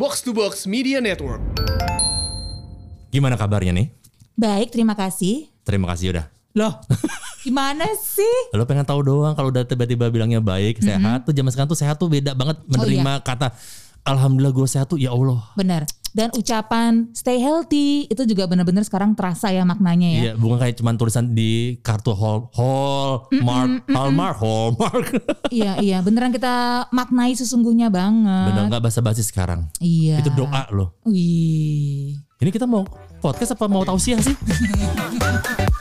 Box to Box Media Network. Gimana kabarnya nih? Baik, terima kasih. Terima kasih udah. Loh, gimana sih? Lo pengen tahu doang kalau udah tiba-tiba bilangnya baik, sehat tuh zaman sekarang tuh sehat tuh beda banget menerima kata Alhamdulillah gue sehat tuh ya Allah. Benar. Dan ucapan stay healthy itu juga benar-benar sekarang terasa ya maknanya ya. Iya, bukan kayak cuman tulisan di kartu hall hall mark hallmark hallmark. iya, iya, beneran kita maknai sesungguhnya banget. Bener nggak basa-basi sekarang. Iya. Itu doa loh. Wih. Ini kita mau podcast apa mau tausiah sih?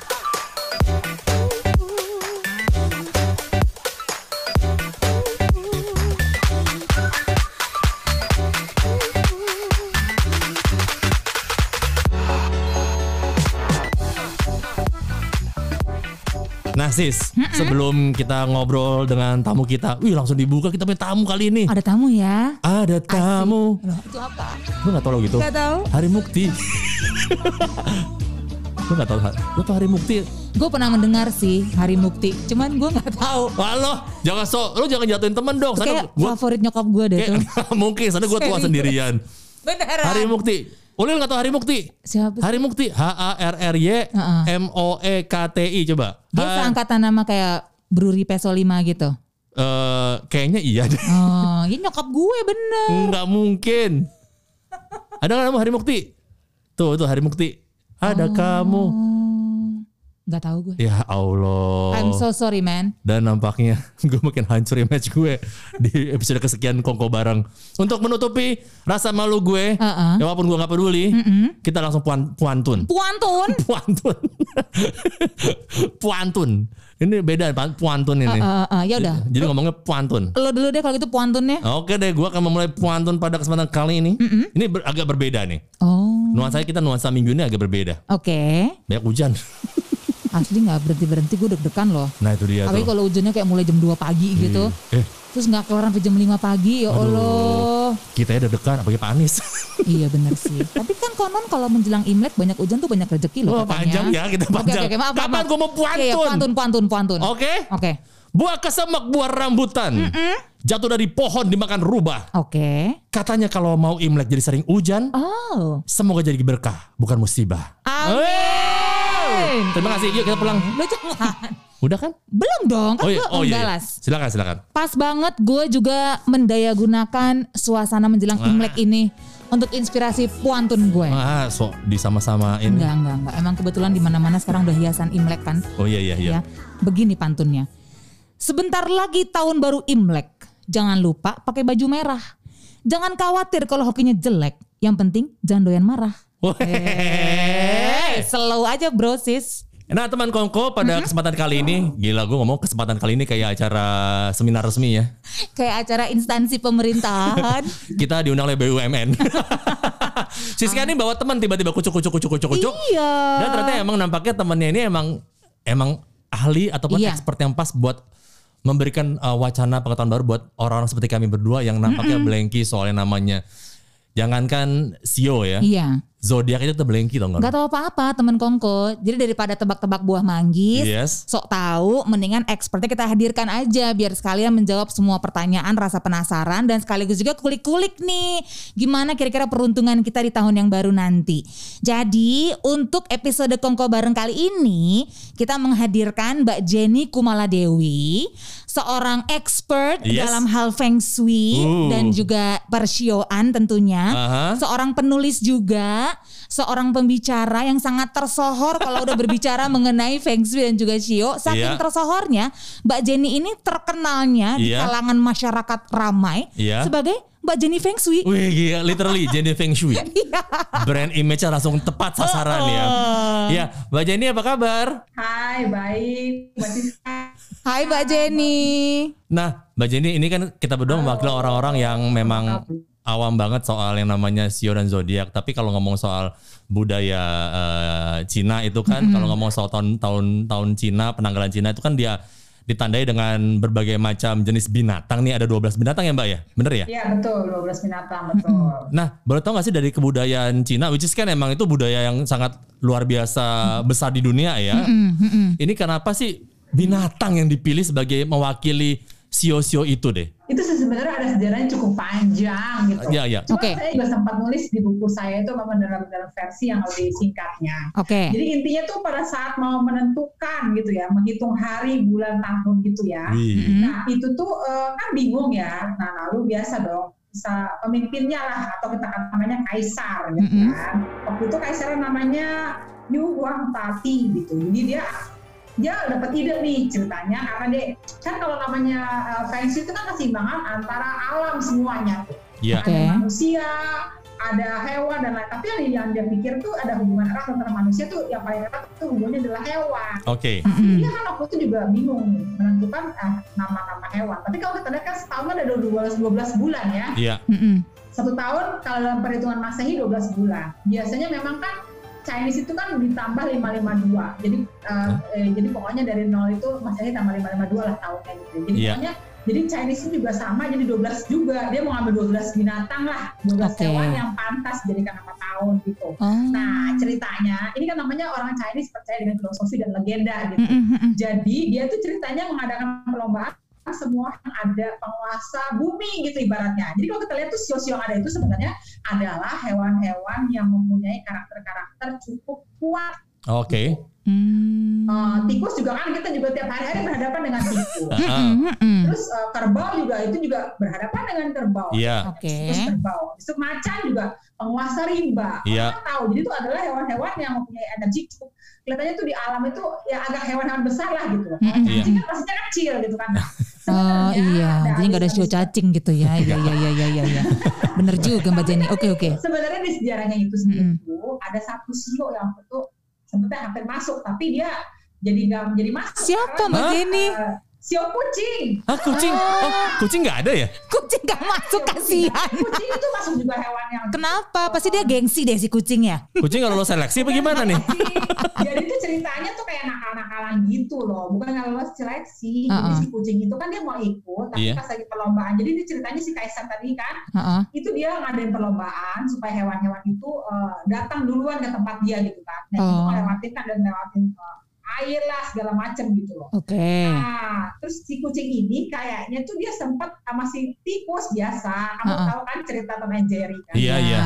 Nah sis, sebelum kita ngobrol dengan tamu kita, wih langsung dibuka kita punya tamu kali ini. Ada tamu ya? Ada tamu. Loh, itu apa? Lu gak tau lo gitu? Gak tahu. Hari Mukti. Lu gak tau, lu tau Hari Mukti? Gue pernah mendengar sih Hari Mukti, cuman gue nggak tahu. Lo, jangan so, lu jangan jatuhin temen dong. Kayak gua, favorit nyokap gue deh tuh. kayak, mungkin, sana gue tua sendirian. Beneran. Hari Mukti. Ulil gak tau Hari Mukti? Siapa? Hari Mukti, H A R R Y. M O E K T I coba. Dia Ha- seangkatan nama kayak Bruri Peso 5 gitu. eh, kayaknya iya deh. Oh, ini nyokap gue bener. Nggak mungkin. Ada nggak nama Hari Mukti? Tuh, tuh Hari Mukti. Ada kamu. Gak tahu gue. Ya Allah. I'm so sorry man. Dan nampaknya gue makin hancur image gue di episode kesekian Kongko Bareng. Untuk menutupi rasa malu gue, Heeh. ya walaupun gue gak peduli, kita langsung puan, puantun. Puantun. Puantun. puantun. Ini beda puantun ini. Eh, eh, eh, ya udah. Jadi ngomongnya puantun. Lo dulu deh kalau gitu puantunnya. Oke deh, gue akan memulai puantun pada kesempatan kali ini. Ini ber- agak berbeda nih. Oh, Nuansa kita nuansa minggu ini agak berbeda. oke. Banyak hujan. Asli nggak berhenti berhenti gue deg-degan loh. Nah itu dia tuh. kalau hujannya kayak mulai jam 2 pagi gitu. Eh, Terus nggak keluar sampai jam 5 pagi. Ya Allah. kita ya deg-degan apalagi Pak Anies. iya bener sih. Tapi kan konon kalau menjelang Imlek banyak hujan tuh banyak rezeki loh Wah, katanya. panjang ya, kita panjang. Oke, oke, maaf, Kapan maaf. gua mau puantun? Iya, iya, puantun, puantun, puantun. Oke? Oke. Buah kesemek, buah rambutan. Jatuh dari pohon dimakan rubah. Oke. Katanya kalau mau Imlek jadi sering hujan, Oh. semoga jadi berkah, bukan musibah. Amin. Terima kasih. Yuk kita pulang. Jangan. Udah kan? Belum dong, kan Oh iya, gue oh iya. menggalas. Silakan, silakan. Pas banget gue juga mendaya gunakan suasana menjelang Imlek ini untuk inspirasi puantun gue. Ah, so disama-samain. Enggak, enggak, enggak. Emang kebetulan di mana-mana sekarang udah hiasan Imlek kan. Oh iya iya iya. Ya. Begini pantunnya. Sebentar lagi tahun baru Imlek. Jangan lupa pakai baju merah. Jangan khawatir kalau hokinya jelek. Yang penting jangan doyan marah. Slow aja bro sis. Nah teman Kongko pada kesempatan kali ini Gila gue ngomong kesempatan kali ini kayak acara seminar resmi ya Kayak acara instansi pemerintahan. Kita diundang oleh BUMN Siska ini bawa teman tiba-tiba kucuk kucuk kucuk kucuk kucuk iya. Dan ternyata emang nampaknya temannya ini emang Emang ahli ataupun Iya. expert yang pas buat Memberikan uh, wacana pengetahuan baru buat orang-orang seperti kami berdua Yang nampaknya blanky soalnya namanya Jangankan Sio ya Iya. Zodiak itu blanky tau gak? Gak tahu apa-apa temen kongko. Jadi daripada tebak-tebak buah manggis, Yes. sok tahu, mendingan expertnya kita hadirkan aja biar sekalian menjawab semua pertanyaan, rasa penasaran dan sekaligus juga kulik-kulik nih gimana kira-kira peruntungan kita di tahun yang baru nanti. Jadi untuk episode kongko bareng kali ini kita menghadirkan Mbak Jenny Kumala Dewi, seorang expert Yes. dalam hal feng shui Uh. dan juga persioan tentunya, Aha. seorang penulis juga, seorang pembicara yang sangat tersohor kalau udah berbicara mengenai Feng Shui dan juga Shio. Saking tersohornya, Mbak Jenny ini terkenalnya di Iya. kalangan masyarakat ramai Iya. sebagai Mbak Jenny Feng Shui. Wih gila, literally Jenny Feng Shui. Iya. Brand image-nya langsung tepat sasaran ya. Ya, Mbak Jenny apa kabar? Hai, baik. Mbak. Hai Mbak Jenny. Nah, Mbak Jenny ini kan kita berdua mewakili orang-orang yang memang awam banget soal yang namanya Sio dan zodiak. Tapi kalau ngomong soal budaya eh, Cina itu kan, kalau ngomong soal tahun tahun tahun Cina, penanggalan Cina itu kan dia ditandai dengan berbagai macam jenis binatang nih. Ada 12 binatang ya Mbak ya? Bener ya? Iya betul, 12 binatang betul. Nah, boleh tahu gak sih dari kebudayaan Cina, which is kan emang itu budaya yang sangat luar biasa besar di dunia ya. Ini kenapa sih binatang yang dipilih sebagai mewakili sio-sio itu deh. Itu sebenarnya ada sejarahnya cukup panjang gitu. Ya, ya. Cuma Oke. saya juga sempat nulis di buku saya itu memang dalam, dalam versi yang lebih singkatnya. Oke. Jadi intinya tuh pada saat mau menentukan gitu ya, menghitung hari, bulan, tahun gitu ya. Mm-mm. Nah itu tuh eh, kan bingung ya. Nah lalu biasa dong bisa pemimpinnya lah atau kita kata namanya kaisar gitu Mm-mm. kan. Waktu itu kaisar namanya Yu Huang Tati gitu. Jadi dia dia dapat ide nih ceritanya karena dia kan kalau namanya eh, Feng Shui itu kan keseimbangan antara alam semuanya tuh. Ya. Oke. Ada manusia, ada hewan dan lain. Tapi yang, yang dia pikir tuh ada hubungan erat antara manusia tuh yang paling erat tuh hubungannya adalah hewan. Oke. Mm-mm. Dia kan waktu itu juga bingung nih, menentukan ah, nama-nama hewan. Tapi kalau kita lihat kan setahun ada 12, 12 bulan ya. Iya. Mm-mm. Satu tahun kalau dalam perhitungan Masehi 12 bulan. Biasanya memang kan Chinese itu kan ditambah 552. Jadi eh, eh, jadi pokoknya dari nol itu Masehi tambah 552 lah tahunnya gitu. Jadi Iya. pokoknya jadi Chinese itu juga sama jadi 12 juga. Dia mau ngambil 12 binatang lah, 12 Oke. hewan yang pantas jadikan nama tahun gitu. Oh. Nah, ceritanya ini kan namanya orang Chinese percaya dengan filosofi dan legenda gitu. Mm-mm, mm-mm. Jadi dia tuh ceritanya mengadakan perlombaan semua yang ada penguasa bumi gitu ibaratnya. Jadi kalau kita lihat tuh sio-sio yang ada itu sebenarnya adalah hewan-hewan yang mempunyai karakter-karakter cukup kuat. Oke. Hmm. Eh, tikus juga kan kita juga tiap hari-hari berhadapan dengan tikus. Terus eh, kerbau juga itu juga berhadapan dengan kerbau. Iya. Oke. Terus kerbau. Terus macan juga penguasa rimba. Iya. Orang tahu. Jadi itu adalah hewan-hewan yang mempunyai energi cukup. Kelihatannya tuh di alam itu ya agak hewan-hewan besar lah gitu. Kalau Mm-mm. cacing kan pastinya kecil gitu kan. Oh sebenarnya iya, jadi nggak ada show cacing gitu ya. Iya iya iya iya iya. iya. Bener juga Mbak Jenny. Oke oke. Sebenarnya di sejarahnya itu sendiri itu ada satu sio yang itu sebetulnya hampir masuk, tapi dia jadi nggak menjadi masuk. Siapa karena, Mbak? Jenny? eh, sio kucing. Ah, kucing. Oh, kucing nggak ada ya? Kucing gak masuk kasihan. Kucing itu masuk juga hewan yang Kenapa? Pasti dia gengsi deh si kucing ya. Kucing kalau lo seleksi apa gimana nih? Jadi ceritanya tuh kayak nakal-nakalan gitu loh, bukan kalau lolos seleksi. Jadi Uh-uh. si kucing itu kan dia mau ikut, tapi Iya. pas lagi perlombaan. Jadi ini ceritanya si kaisar tadi kan, Heeh. itu dia ngadain perlombaan supaya hewan-hewan itu eh, datang duluan ke tempat dia gitu kan. Nah itu Oh. ngelewatin kan dan ngelewatin eh, air lah segala macem gitu loh. Oke. Nah, terus si kucing ini kayaknya tuh dia sempat sama si tikus biasa. Kamu Uh-uh. tahu kan cerita and Jerry kan? Iya, iya.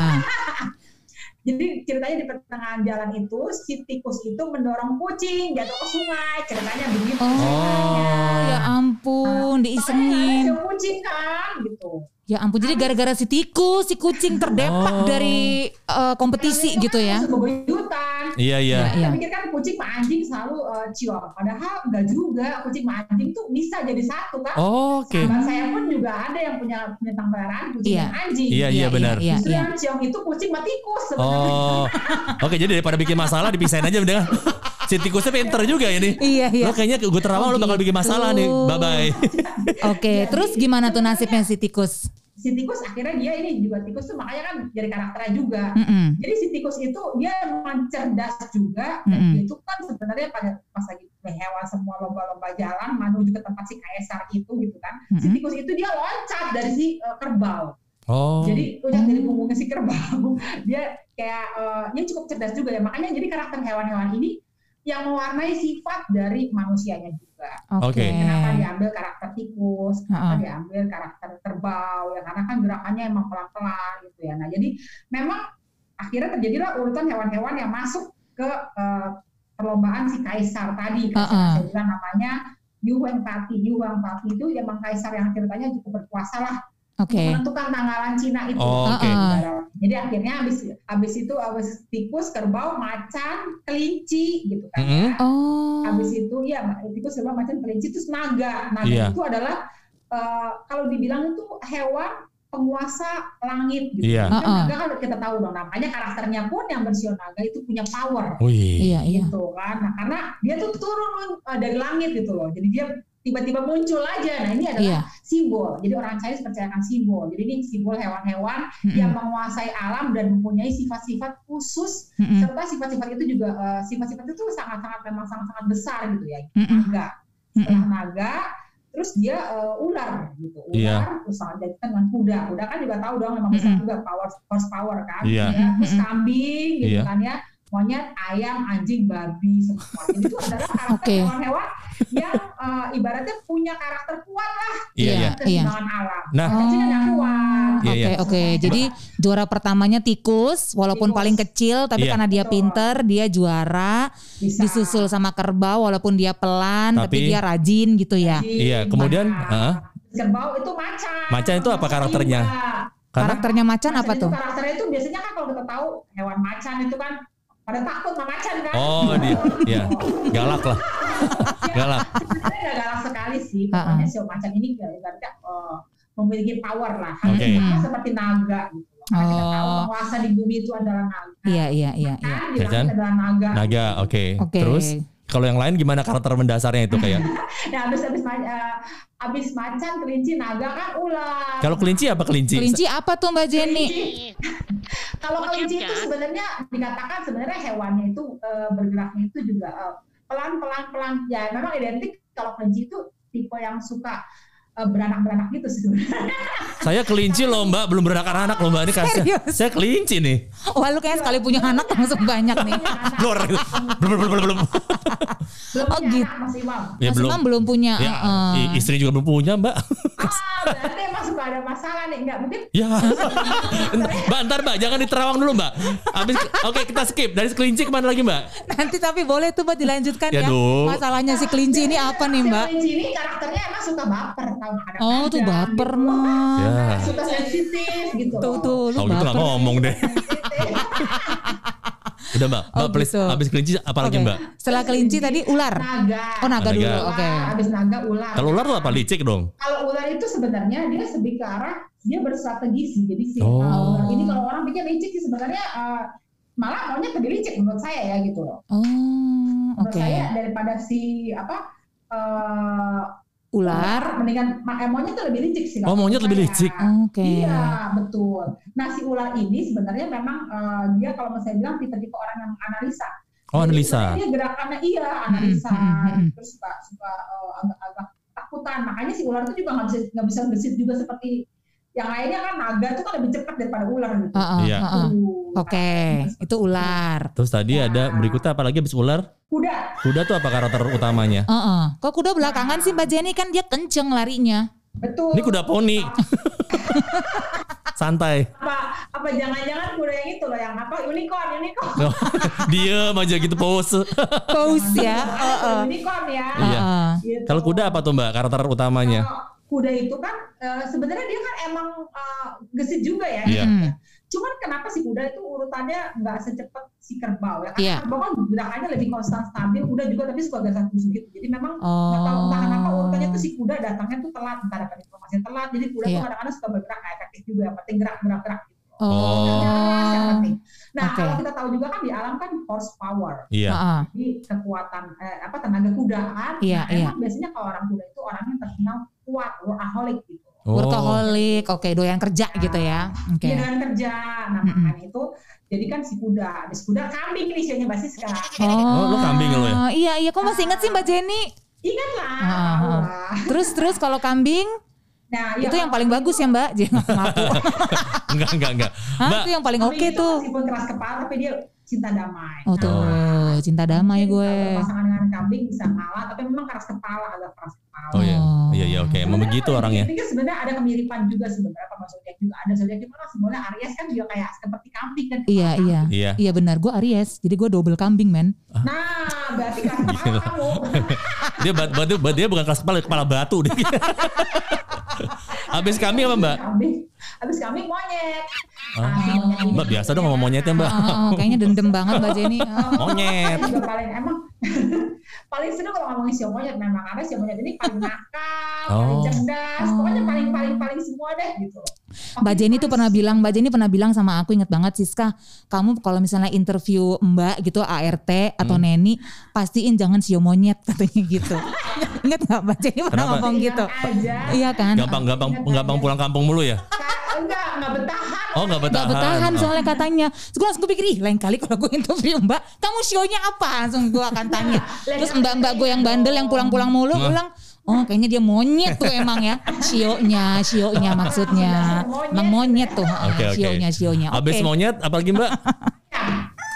Jadi ceritanya di pertengahan jalan itu si tikus itu mendorong kucing jatuh ke sungai. Ceritanya begitu. Oh, Oh. ya ampun, Soalnya diisengin. ada kucing kan gitu. Ya ampun, jadi gara-gara si tikus, si kucing terdepak Oh. dari eh, kompetisi gitu ya. Iya, iya. Iya. Kita pikir kan kucing sama anjing selalu uh, ciong. Padahal enggak juga. Kucing sama anjing tuh bisa jadi satu kan. Oh, Oke. Sahabat saya pun juga ada yang punya binatang peliharaan kucing Iya. dan anjing. Iya, iya benar. Iya, Justru iya. yang ciong itu kucing sama tikus sebenarnya. Oh. Oke, jadi daripada bikin masalah dipisahin aja udah. Si tikusnya pinter juga ini. Iya, iya. Lo kayaknya gue terawang Oh, lo bakal bikin masalah nih. gitu. Bye bye. Oke, terus gimana tuh nasibnya si tikus? Si tikus akhirnya dia ini juga tikus tuh makanya kan jadi karakternya juga. Mm-mm. Jadi si tikus itu dia memang cerdas juga Mm-mm. dia itu kan sebenarnya pada pas lagi hewan semua lomba-lomba jalan menuju ke tempat si kaisar itu gitu kan. Si Mm-mm. tikus itu dia loncat dari si uh, kerbau. Oh. Jadi loncat dari punggungnya si kerbau. Dia kayak uh, dia cukup cerdas juga ya. Makanya jadi karakter hewan-hewan ini yang mewarnai sifat dari manusianya juga. Oke. Oke. Kenapa diambil karakter tikus, kenapa Ha-ha. diambil karakter kerbau, ya karena kan gerakannya emang pelan-pelan gitu ya. Nah jadi memang akhirnya terjadilah urutan hewan-hewan yang masuk ke eh, perlombaan si kaisar tadi. Kaisar Ha-ha. yang saya bilang namanya Yu Pati. Yu Pati itu emang kaisar yang ceritanya cukup berkuasa lah Oke. menentukan tanggalan Cina itu. Oh. Ibarat. Jadi akhirnya habis habis itu habis tikus, kerbau, macan, kelinci gitu kan. Mm-mm. ya. Oh. Habis itu ya tikus kerbau macan kelinci terus naga. Naga Iya. itu adalah eh, kalau dibilang itu hewan penguasa langit gitu. Iya. Kan Uh-uh. naga kan kita tahu dong namanya karakternya pun yang bersio naga itu punya power Wih. Iya, iya. gitu kan. Nah, karena dia tuh turun eh, dari langit gitu loh. Jadi dia tiba-tiba muncul aja. Nah, ini adalah Iya. simbol. Jadi orang Chinese percayakan simbol. Jadi ini simbol hewan-hewan Mm-mm. yang menguasai alam dan mempunyai sifat-sifat khusus Mm-mm. serta sifat-sifat itu juga eh, sifat-sifat itu sangat-sangat memang sangat-sangat besar gitu ya. Mm-mm. Naga. Setelah naga terus dia eh, ular gitu. Ular Iya. terus sangat jadikan dengan kuda. Kuda kan juga tahu dong memang besar Mm-mm. juga power horsepower kan. Iya. Ya, terus kambing gitu Iya. kan ya. monyet, ayam, anjing, babi, semua. Jadi itu adalah karakter Oke. hewan-hewan yang eh, ibaratnya punya karakter kuat lah Iya, Iya. iya. keseimbangan alam. Nah. kecilnya nggak kuat. Iya, Oke iya. oke. Jadi juara pertamanya tikus, walaupun Tikus. paling kecil, tapi Iya. karena dia Betul. pinter, dia juara. Bisa. Disusul sama kerbau, walaupun dia pelan, tapi, Tapi- dia rajin gitu ya. Jadi, Iya, kemudian, nah, hah? kerbau itu macan. Macan itu apa karakternya? Juga. Karena Karakternya macan apa itu tuh? Karakternya itu biasanya kan kalau kita tahu hewan macan itu kan pada takut sama macan kan. Oh, dia, ya. Galak lah. Galak. Sebenarnya nggak galak sekali sih. Ah, Pokoknya si macan ini nggak ibaratnya eh, memiliki power lah. Hanya sama seperti naga gitu. Karena kita tahu Oh. penguasa di bumi itu adalah naga. Iya iya iya iya. Kan, Ya kan? adalah naga. Naga, oke. Oke. Terus kalau yang lain gimana karakter mendasarnya itu kayak? Nah, habis habis eh, habis macan, kelinci, naga kan ular. Kalau kelinci apa kelinci? Kelinci apa tuh Mbak Jenny? Kalau kelinci itu sebenarnya dikatakan sebenarnya hewannya itu eh, bergeraknya itu juga eh, pelan-pelan pelan. Ya memang identik kalau kelinci itu tipe yang suka eh, beranak-beranak gitu sebenarnya. Saya kelinci loh mbak, belum beranak-anak loh mbak. Ini kasih. Serius? Saya kelinci nih. Wah lu kayak sekali punya anak langsung banyak nih. Blur. Belum, belum, belum, belum. Belum Oh, punya gitu. anak, Mas Imam. Ya Mas belum. Imam belum punya. Ya, heeh. i- istri juga belum punya mbak. Ah, berarti emang suka ada masalah nih. Enggak mungkin Ya, mbak ntar mbak jangan di Terawang dulu mbak. Abis, oke kita skip dari kelinci ke mana lagi mbak? Nanti tapi boleh tuh Mbak dilanjutkan Ya, ya. Masalahnya si kelinci ini apa nih si Mbak? kelinci ini karakternya emang suka baper kadang Oh tuh baper mah. Ya. Suka sensitif gitu. Tuh tuh lu Kalau gitu baper. ngomong deh. Udah mbak, mbak Oh, please. gitu. Abis kelinci apa lagi Oke. mbak? Setelah kelinci tadi ular. Naga. Oh naga Naga. dulu. Oke. Ular, Habis naga ular. Kalau ular tuh apa licik dong? kalau ular itu sebenarnya dia lebih ke arah dia berstrategi sih. Jadi si Oh. uh, ular ini kalau orang pikir licik sih sebenarnya uh, malah maunya lebih licik menurut saya ya gitu loh. Oh Menurut oke. saya daripada si apa uh, Ular. mendingan ma- eh, monyet tuh lebih licik sih. Oh, monyet lebih licik. Oke. Iya betul. Nah si ular ini sebenarnya memang uh, dia kalau saya bilang tipe-tipe orang yang analisa. Oh Jadi analisa. Dia gerakannya iya analisa, Hmm, hmm, hmm, terus suka suka uh, agak-agak takutan. Makanya si ular itu juga nggak bisa nggak bisa gesit juga seperti yang lainnya kan naga itu kan lebih cepat daripada ular gitu. Heeh, Iya. heeh. Tuh, Oke, itu ular. Terus tadi Ya. ada berikutnya apa lagi abis ular? Kuda, Kuda tuh apa karakter utamanya? Heeh. Kok kuda belakangan sih Mbak Jenny kan dia kenceng larinya. betul. Ini kuda poni. Santai. Apa apa jangan-jangan kuda yang itu loh yang apa unicorn unicorn. Oh, Diem aja gitu pose. Pose ya. Heeh. tuh unicorn ya. Iya. Heeh. Gitu. Kalau kuda apa tuh mbak karakter utamanya? Kalau kuda itu kan eh, sebenarnya dia kan emang eh, gesit juga ya. Iya. Hmm. Cuman kenapa si kuda itu urutannya nggak secepat si kerbau ya? Karena Iya. kerbau kan gerakannya lebih konstan stabil, kuda juga tapi suka gasat gitu. Jadi memang nggak tahu Oh. entah kenapa urutannya tuh si kuda datangnya tuh telat, entah dapat informasi telat. Jadi kuda Iya. tuh kadang-kadang suka bergerak nggak efektif juga. Yang penting gerak gerak gerak. Gitu. Oh. Yang penting. Nah Oke. kalau kita tahu juga kan di alam kan horsepower. Iya. Heeh. Jadi kekuatan eh, apa tenaga kuda kan. Iya, nah, iya. emang biasanya kalau orang kuda itu orang yang terkenal kuat, workaholic gitu. Oh. Workaholic, oke doyan kerja gitu ya. Oke. Dia dengan kerja. Nah, makanya itu jadi kan si kuda, habis kuda kambing nih sionya Mbak Siska. Oh, lu kambing lo ya? Iya, iya. Kok masih ingat sih Mbak Jenny? Ingat lah. Ah, ah, ah. lah. Terus terus kalau kambing Nah, iya, itu yang paling bagus ya Mbak? Jangan ngaku. Enggak, enggak, enggak. Hah, Mbak, itu yang paling oke itu tuh. Meskipun keras kepala tapi dia cinta damai. Oh tuh, cinta damai gue. Pasangan dengan kambing bisa kalah, tapi memang keras kepala agak keras kepala. Oh iya, Oh. iya, iya, oke. Emang begitu orangnya. Ini kan sebenarnya ada kemiripan juga sebenarnya sama zodiak juga. Ada zodiak itu kan sebenarnya Aries kan juga kayak seperti kambing kan. Iya, iya. Iya. Iya benar, gue Aries. Jadi gue double kambing men. Nah, berarti keras kepala kamu. Dia bat, bat- dia bukan keras kepala, kepala batu dia. Habis kami apa mbak? Kambing. Habis kambing monyet. Ah, monyet ini Mbak biasa dong ngomong monyetnya mbak. Oh, kayaknya dendam banget Mbak Jenny. Oh. Monyet. Juga paling emang paling seru kalau ngomongin si monyet memang karena si monyet ini paling nakal, paling Oh. cerdas, pokoknya paling paling paling semua deh gitu. Mbak Jenny tuh pernah bilang, Mbak Jenny pernah bilang sama aku inget banget Siska, kamu kalau misalnya interview Mbak gitu ART atau Hmm. Neni, pastiin jangan sio monyet katanya gitu. inget gak Mbak Jenny pernah Kenapa? ngomong gitu? aja. Iya kan? Gampang, gampang, gampang pulang kampung mulu ya? Enggak enggak bertahan. Oh nggak Gak bertahan. bertahan Oh. soalnya katanya. Terus gue langsung kepikir, ih lain kali kalau gue interview mbak, kamu sionya apa? Langsung gue akan tanya. Terus mbak-mbak gue yang bandel yang pulang-pulang mulu, bilang, oh kayaknya dia monyet tuh emang ya. Sionya, sionya maksudnya. Emang monyet tuh, oke. sionya, sionya. Oke. Habis monyet, apalagi mbak?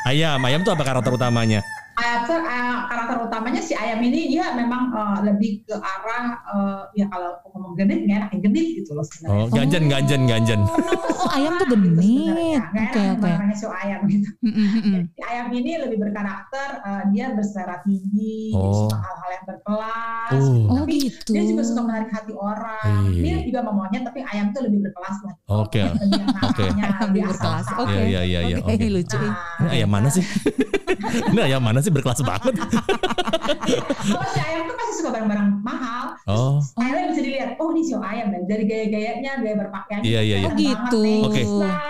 Ayam, ayam tuh apa karakter utamanya? Karakter uh, karakter utamanya si ayam ini dia memang uh, lebih ke arah uh, ya kalau ngomong genit nggak enak genit gitu loh sebenarnya. Oh, ganjen, ganjen, ganjen. Oh, ayam tuh genit. Oke, oke. Makanya show ayam gitu. Si ayam ini lebih berkarakter, uh, dia berselera tinggi, Oh. suka hal-hal yang berkelas. Oh. gitu. Oh Tapi gitu. dia juga suka menarik hati orang. Iya. Dia juga mau maunya, tapi ayam tuh lebih berkelas lah. Oke. Oke. Ayam lebih berkelas. Oke. Iya, iya, iya, iya. Oke, lucu. Ini ayam mana sih? Ini ayam mana sih berkelas banget? Kalau si ayam tuh pasti suka barang-barang mahal. Oh. Style bisa dilihat, oh ini show ayam dan dari gaya-gayanya, gaya berpakaian. Iya, iya, iya. Oh, gitu. Oke.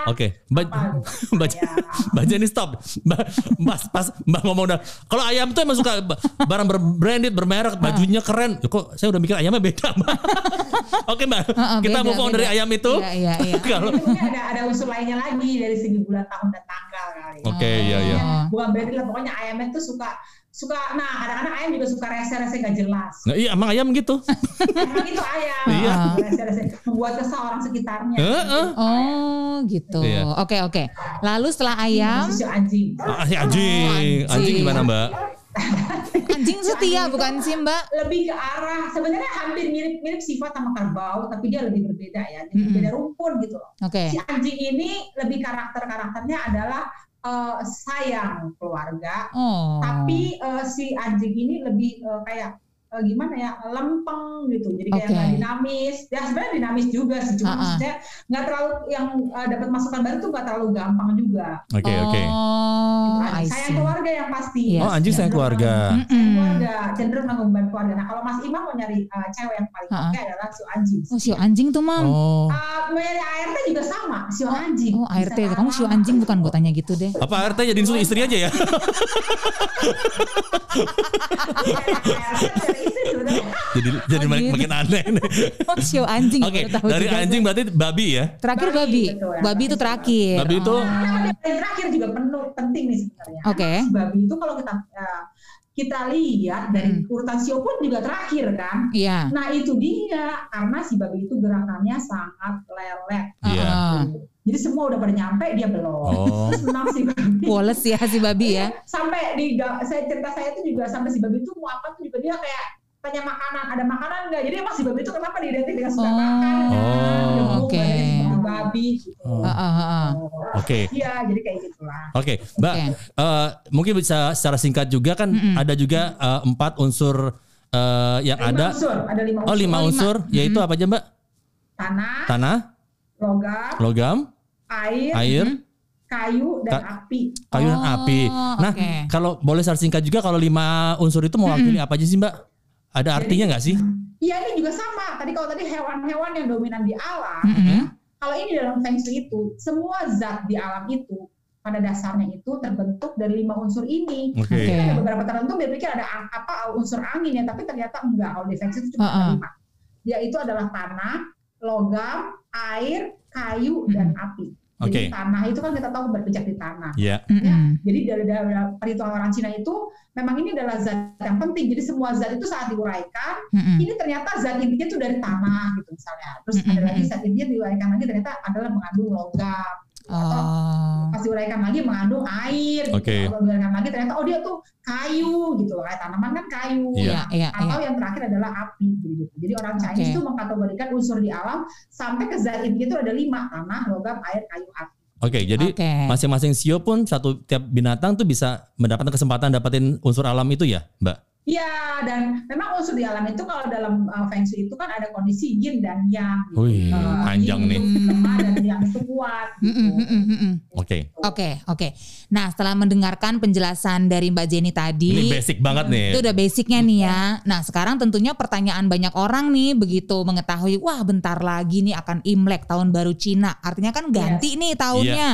Oke, Mbak Apa? Mbak Ayam. Mbak Jenny stop. Mbak pas pas Mbak ngomong udah kalau ayam tuh emang suka ba- barang berbranded, bermerek, bajunya keren. Ya, kok saya udah mikir ayamnya beda, Mbak. Oke, Mbak. Kita move on dari ayam itu. Iya, iya, iya. Kalau Ini ada ada unsur lainnya lagi dari segi bulan tahun dan tanggal kali. Oke, iya, iya. Bukan berarti lah pokoknya ayamnya tuh suka suka nah kadang-kadang ayam juga suka rese-rese gak jelas. Nah, iya emang ayam gitu. Emang itu ayam. Iya. Rese-rese membuat kesal orang sekitarnya. Heeh. Oh gitu. Iya. Oke oke. Lalu setelah ayam, Khusus anjing. Ah, si anjing. Oh, anjing. Anjing gimana, Mbak? anjing setia bukan sih Mbak? lebih ke arah sebenarnya hampir mirip-mirip sifat sama kerbau tapi dia lebih berbeda ya jadi Mm-mm. beda rumpun gitu loh Oke. si anjing ini lebih karakter karakternya adalah eh, sayang keluarga Oh. tapi eh, si anjing ini lebih eh, kayak eh, gimana ya lempeng gitu jadi kayak nggak dinamis ya sebenarnya dinamis juga sih cuma Ha-ha. maksudnya nggak terlalu yang eh, dapat masukan baru tuh nggak terlalu gampang juga Oke, oke. Oh, Gitu. Sayang keluarga yang pasti Yes. Oh, anjing sayang keluarga. sayang Mm-mm. keluarga cenderung mengumbar keluarga nah kalau Mas Imam mau nyari eh, cewek yang paling Ha-ha. oke adalah si anjing Oh, sio anjing tuh, Mam. Oh. Eh, mau nyari ART juga sama si anjing Oh, ART. Bisa Kamu sio lama. anjing bukan gue tanya gitu deh. Apa RT jadiin suami istri aja ya? Jadi jadi Oh, makin, gitu. makin aneh nih. Oh, sio anjing. Oke, tahu dari juga anjing berarti babi ya? Terakhir Babi, babi. betul ya. Babi itu terakhir. Babi itu Oh. Terakhir juga penuh penting nih sebenarnya. Oke. Karena si babi itu kalau kita eh, kita lihat dari Hmm. urutan sio pun juga terakhir kan. Iya. Nah itu dia karena si babi itu gerakannya sangat lelet. Iya. Ah. Jadi semua udah pada nyampe dia belum. Oh. Terus menang si babi. Woles ya si babi ya. Sampai di saya cerita saya itu juga sampai si babi itu mau apa tuh juga dia kayak tanya makanan ada makanan nggak jadi emang si babi itu kenapa diidentik dengan suka Oh. makan kan? Oh. Oke. babi gitu. Oh. Ah, ah, ah, ah. Oke. Iya jadi kayak gitulah. Oke, Mbak, Oke. eh, mungkin bisa secara singkat juga kan Mm-mm. ada juga eh, empat unsur eh, yang Lima ada. unsur, ada lima unsur. Oh, lima Oh, lima. unsur, yaitu apa aja, Mbak? Tanah, Tanah, logam, logam, air, air, kayu, dan api. kayu dan Oh, api. Nah, oke. kalau boleh secara singkat juga kalau lima unsur itu mewakili apa aja sih, Mbak? Ada artinya nggak sih? Iya ini juga sama. Tadi kalau tadi hewan-hewan yang dominan di alam, Mm-mm. kalau ini dalam feng shui itu semua zat di alam itu pada dasarnya itu terbentuk dari lima unsur ini. Oke. Oke. Ada beberapa tertentu berpikir ada apa unsur angin ya, tapi ternyata enggak. Kalau di feng shui itu cuma Uh-uh. ada lima. Yaitu adalah tanah, logam, air, kayu, dan api. Oke. Jadi tanah itu kan kita tahu berpijak di tanah. Ya. Mm-mm. Jadi dari, dari ritual orang Cina itu memang ini adalah zat yang penting. Jadi semua zat itu saat diuraikan, Mm-mm. ini ternyata zat intinya itu dari tanah gitu misalnya. Terus ada Mm-mm. lagi zat intinya diuraikan lagi ternyata adalah mengandung logam. Atau Oh. pas diuraikan lagi mengandung air. Oke. Gitu. Kalau diuraikan lagi ternyata oh dia tuh kayu gitu. Kayak tanaman kan kayu. Iya. Iya, iya. Atau yang terakhir adalah api gitu. Jadi orang Chinese Oke. itu mengkategorikan unsur di alam sampai ke zat itu ada lima tanah, logam, air, kayu, api. Oke, jadi Oke. masing-masing sio pun satu tiap binatang tuh bisa mendapatkan kesempatan dapetin unsur alam itu ya, Mbak? Iya, dan memang unsur di alam itu kalau dalam uh, feng shui itu kan ada kondisi yin dan yang. Gitu. Wih, Uh, panjang yin nih. itu lemah dan yang itu kuat. Gitu. Oke. Oke, oke. Nah, setelah mendengarkan penjelasan dari Mbak Jenny tadi, Ini basic banget nih. itu udah basicnya nih ya. Nah, sekarang tentunya pertanyaan banyak orang nih begitu mengetahui, wah bentar lagi nih akan Imlek tahun baru Cina. Artinya kan ganti nih tahunnya,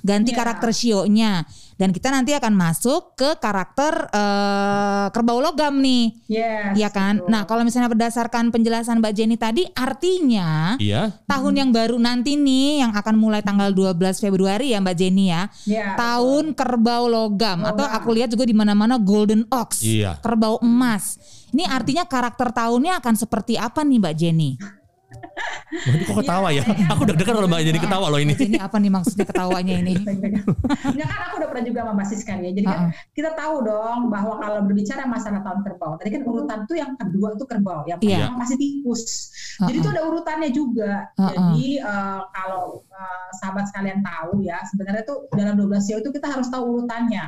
ganti Iya. karakter sionya. Dan kita nanti akan masuk ke karakter eh, kerbau logam nih, Yes, ya kan? betul. Nah, kalau misalnya berdasarkan penjelasan Mbak Jenny tadi, artinya Iya. tahun yang baru nanti nih yang akan mulai tanggal 12 Februari ya Mbak Jenny ya. Ya, Tahun kerbau logam Logam. atau aku lihat juga di mana-mana golden ox. Iya. Kerbau emas. Ini artinya karakter tahunnya akan seperti apa nih Mbak Jenny? Ini kok ketawa ya? Aku deg-degan kalau Mbak Jenny ketawa loh ini. Jenny apa nih maksudnya ketawanya ini? Ya kan aku udah pernah juga sama kan ya. Jadi kan kita tahu dong bahwa kalau berbicara masalah tahun kerbau, tadi kan urutan tuh yang kedua itu kerbau, yang Iya. pertama masih tikus. Jadi itu ada urutannya juga. Uh-uh. Jadi eh, kalau eh, sahabat sekalian tahu ya, sebenarnya tuh dalam 12 sio itu kita harus tahu urutannya.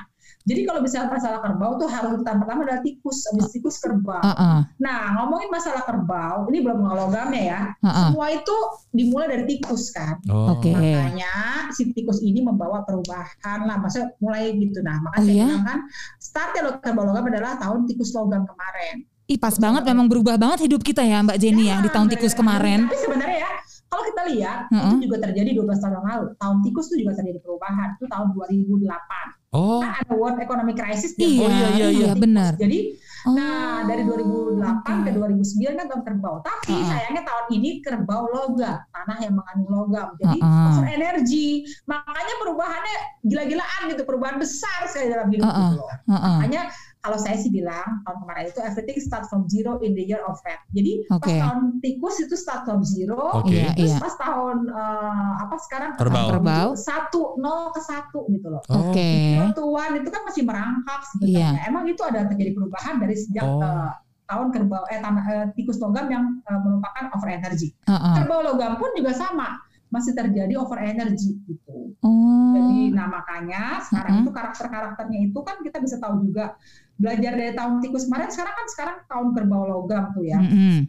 Jadi kalau misalnya masalah kerbau tuh harus urutan pertama adalah tikus, habis tikus kerbau. Heeh, Nah, ngomongin masalah kerbau, ini belum logamnya ya. heeh. Semua itu dimulai dari tikus kan. Oh. Oke. Makanya si tikus ini membawa perubahan lah, maksudnya mulai gitu. Nah, makanya Oh, saya bilang kan, startnya logam logam adalah tahun tikus logam kemarin. Ih pas banget memang berubah banget hidup kita ya Mbak Jenny ya di tahun tikus kemarin. Tapi sebenarnya ya, kalau kita lihat, Heeh. itu juga terjadi 12 tahun yang lalu. Tahun tikus itu juga terjadi perubahan. Itu tahun 2008. Oh. Kan ada World Economic Crisis. Iya, Oh, iya, iya, iya, iya. benar. Jadi Oh, Nah, dari 2008 ke 2009 kan tahun kerbau. Tapi Uh-uh. sayangnya tahun ini kerbau logam, tanah yang mengandung logam. Jadi over energi. Makanya perubahannya gila-gilaan gitu, perubahan besar sekali dalam hidup Uh-uh. gitu loh. Heeh. Makanya kalau saya sih bilang tahun kemarin itu everything start from zero in the year of rat. Jadi pas Oke. tahun tikus itu start from zero. Oke. Iya, Terus iya. pas tahun eh, apa sekarang Kerbau. Kerbau. satu nol ke satu gitu loh. Oh. Oke. To one itu kan masih merangkak sebenarnya. Emang itu ada terjadi perubahan dari sejak Oh. eh, tahun kerbau eh tanah eh, tikus logam yang eh, merupakan over energy. Heeh. Kerbau logam pun juga sama masih terjadi over energy gitu. Oh. Jadi nah makanya sekarang Mm-mm. itu karakter-karakternya itu kan kita bisa tahu juga belajar dari tahun tikus kemarin sekarang kan sekarang tahun kerbau logam tuh ya. Mm-mm.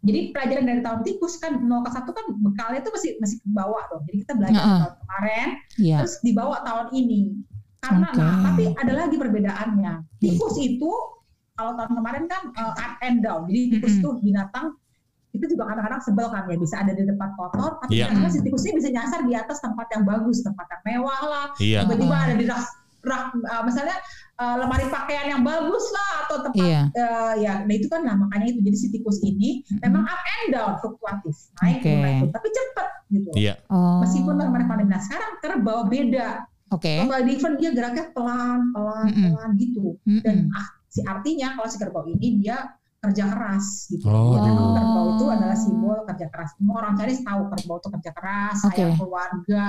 Jadi pelajaran dari tahun tikus kan 0 ke 1 kan bekalnya itu masih masih ke bawah dong. Jadi kita belajar Heeh. tahun kemarin Iya. terus dibawa tahun ini. Karena Oke. nah, tapi ada lagi perbedaannya. Tikus itu kalau tahun kemarin kan uh, up and down. Jadi tikus Mm-mm. itu binatang itu juga kadang-kadang sebel kan ya bisa ada di tempat kotor tapi Iya. kadang-kadang si tikusnya bisa nyasar di atas tempat yang bagus tempat yang mewah lah Iya. tiba-tiba ada di rak, rak uh, misalnya uh, lemari pakaian yang bagus lah atau tempat Iya. uh, ya nah itu kan nah makanya itu jadi si tikus ini Mm-mm. memang up and down fluktuatif naik Oke. turun, tapi cepet gitu Iya. Oh. meskipun kemarin pandemi nah sekarang kerbau beda Oke. kalau di event dia geraknya pelan pelan Mm-mm. pelan gitu Mm-mm. dan ah, si artinya kalau si kerbau ini dia kerja keras gitu. Oh, Memang gitu. kerbau itu adalah simbol kerja keras. Semua orang cari tahu kerbau itu kerja keras, Oke. sayang keluarga,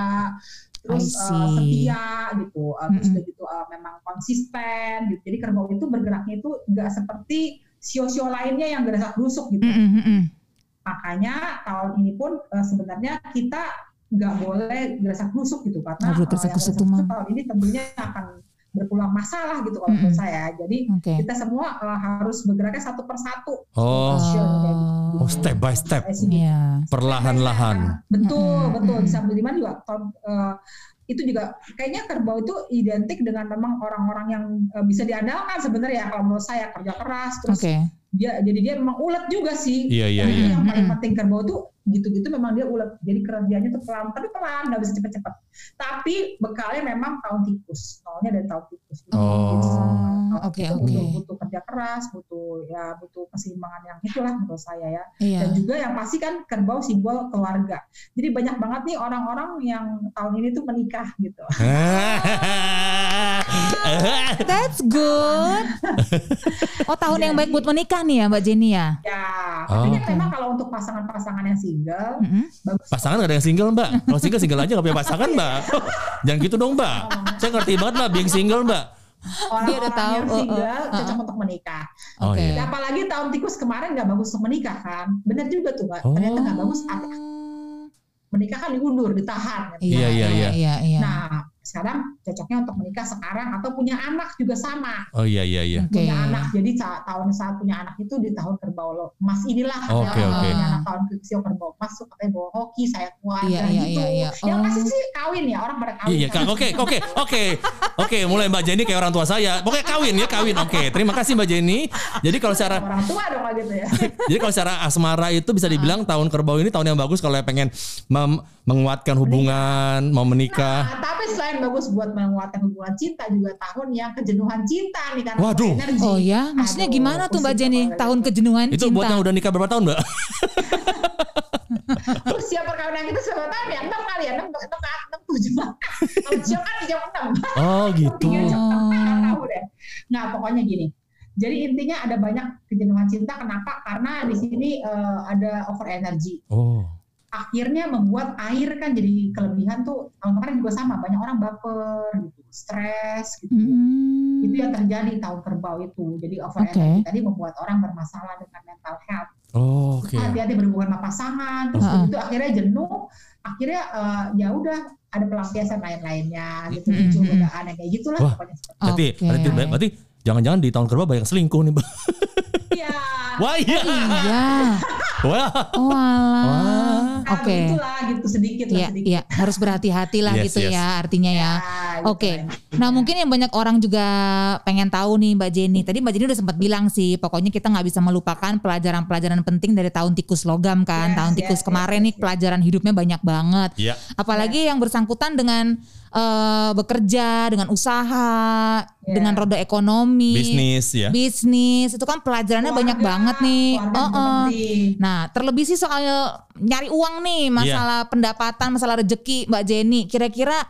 terus uh, setia gitu, Uh, terus Mm-mm. udah gitu uh, memang konsisten gitu. Jadi kerbau itu bergeraknya itu nggak seperti sio-sio lainnya yang gerasak gerusuk gitu. Mm-mm, mm-mm. Makanya tahun ini pun uh, sebenarnya kita nggak boleh gerasak gerusuk gitu karena Aduh, uh, yang gerasak tahun ini tentunya akan berulang masalah gitu kalau menurut saya. Jadi Oke. kita semua uh, harus bergeraknya satu persatu. Oh. Oh. Oh, step by step. Iya. Perlahan-lahan. Betul, Mm-mm, betul. mm-mm. Di samping Budiman juga tahun, eh, itu juga kayaknya kerbau itu identik dengan memang orang-orang yang eh, bisa diandalkan sebenarnya ya kalau menurut saya kerja keras terus Oke. dia jadi dia memang ulet juga sih. Iya, iya, Jadi iya. Yang paling penting kerbau tuh gitu-gitu memang dia ulet. Jadi kerjanya tuh pelan, tapi pelan, nggak bisa cepet-cepet. Tapi bekalnya memang tahun tikus, nolnya dari tahun tikus. Gitu. Oh. Tahun Oke, itu oke. Butuh, butuh kerja keras, butuh ya butuh keseimbangan yang itulah menurut saya ya. Iya. Dan juga yang pasti kan kerbau simbol keluarga. Jadi banyak banget nih orang-orang yang tahun ini tuh menikah gitu. That's good. Oh tahun yang baik buat menikah nih ya Mbak Jenny ya. Ya, Oh. tapi kan Oke. memang kalau untuk pasangan-pasangan yang single, bagus. Pasangan gak ada yang single mbak Kalau single single aja gak punya pasangan mbak Jangan gitu dong mbak Saya ngerti banget mbak Being single mbak Orang-orang Dia udah tahu, yang oh, oh, single uh-uh. cocok untuk menikah. Oh, Oke. iya. Ya, apalagi tahun tikus kemarin nggak bagus untuk menikah kan? Bener juga tuh, Mbak. Oh. Ternyata nggak bagus. Ah, Menikah kan diundur, ditahan. Iya, iya, iya. iya, iya. Nah, sekarang cocoknya untuk menikah sekarang atau punya anak juga sama. Oh iya iya iya punya anak jadi saat tahun saat punya anak itu di tahun kerbau lo emas inilah Oke, ya, oke. punya anak tahun sio kerbau emas tuh katanya bawa hoki saya kuat Iya, dan iya, gitu iya, iya. Oh. yang pasti sih kawin ya orang pada kawin Iya, iya, Kak. Oke, oke, oke. Oke, mulai Mbak Jenny kayak orang tua saya. Pokoknya kawin ya, kawin. Oke, terima kasih Mbak Jenny. Jadi kalau secara orang tua dong kayak gitu ya jadi kalau secara asmara itu bisa dibilang tahun kerbau ini tahun yang bagus kalau pengen mem- menguatkan hubungan, mau menikah. Nah, tapi selain bagus buat menguatkan hubungan cinta juga tahun yang kejenuhan cinta nih kan Waduh. energi. Oh ya, maksudnya Aduh, gimana tuh Mbak Jenny? Tahun kejenuhan Itu cinta. buat yang udah nikah berapa tahun, Mbak? Usia perkawinan kita seberapa tahun ya? 6 kali ya? 6, 6, 6, 7 Kalau jam kan jam 6 Oh, gitu. Oh. deh. Nah pokoknya gini, Jadi intinya ada banyak kejenuhan cinta. Kenapa? Karena di sini eh, ada over energy. Oh. Akhirnya membuat air kan jadi kelebihan tuh. Tahun kemarin juga sama. Banyak orang baper, gitu, stres, gitu. Hmm. Itu yang terjadi tahun kerbau itu. Jadi over energy tadi membuat orang bermasalah dengan mental health. Oh, oke. Hati-hati berhubungan sama pasangan. Terus Heeh. itu akhirnya jenuh. Akhirnya eh, ya udah ada pelampiasan lain-lainnya gitu. Mm-mm. Muncul godaan kayak gitulah Wah. pokoknya. seperti Berarti, Oke. berarti, berarti jangan-jangan di tahun kerbau banyak selingkuh nih, Mbak. Iya. Wah, iya. Iya. Wah. Oh. Wah. Oke. Itulah gitu sedikit lah Iya, sedikit. iya, harus berhati-hati lah Yes, gitu yes. ya artinya ya. gitu Oke. kan. Nah mungkin yang banyak orang juga pengen tahu nih Mbak Jenny. Tadi Mbak Jenny udah sempat bilang sih, pokoknya kita nggak bisa melupakan pelajaran-pelajaran penting dari tahun tikus logam kan. Yes, tahun yes, tikus yes, kemarin yes, nih yes. pelajaran hidupnya banyak banget. Iya. Apalagi yang bersangkutan dengan eh, bekerja, dengan usaha, Ya. dengan roda ekonomi, Bisnis ya. bisnis. Itu kan pelajarannya banyak Keluarga, banget nih. Oh, oh. Nah, terlebih sih soal nyari uang nih, masalah pendapatan, masalah rezeki, Mbak Jenny. Kira-kira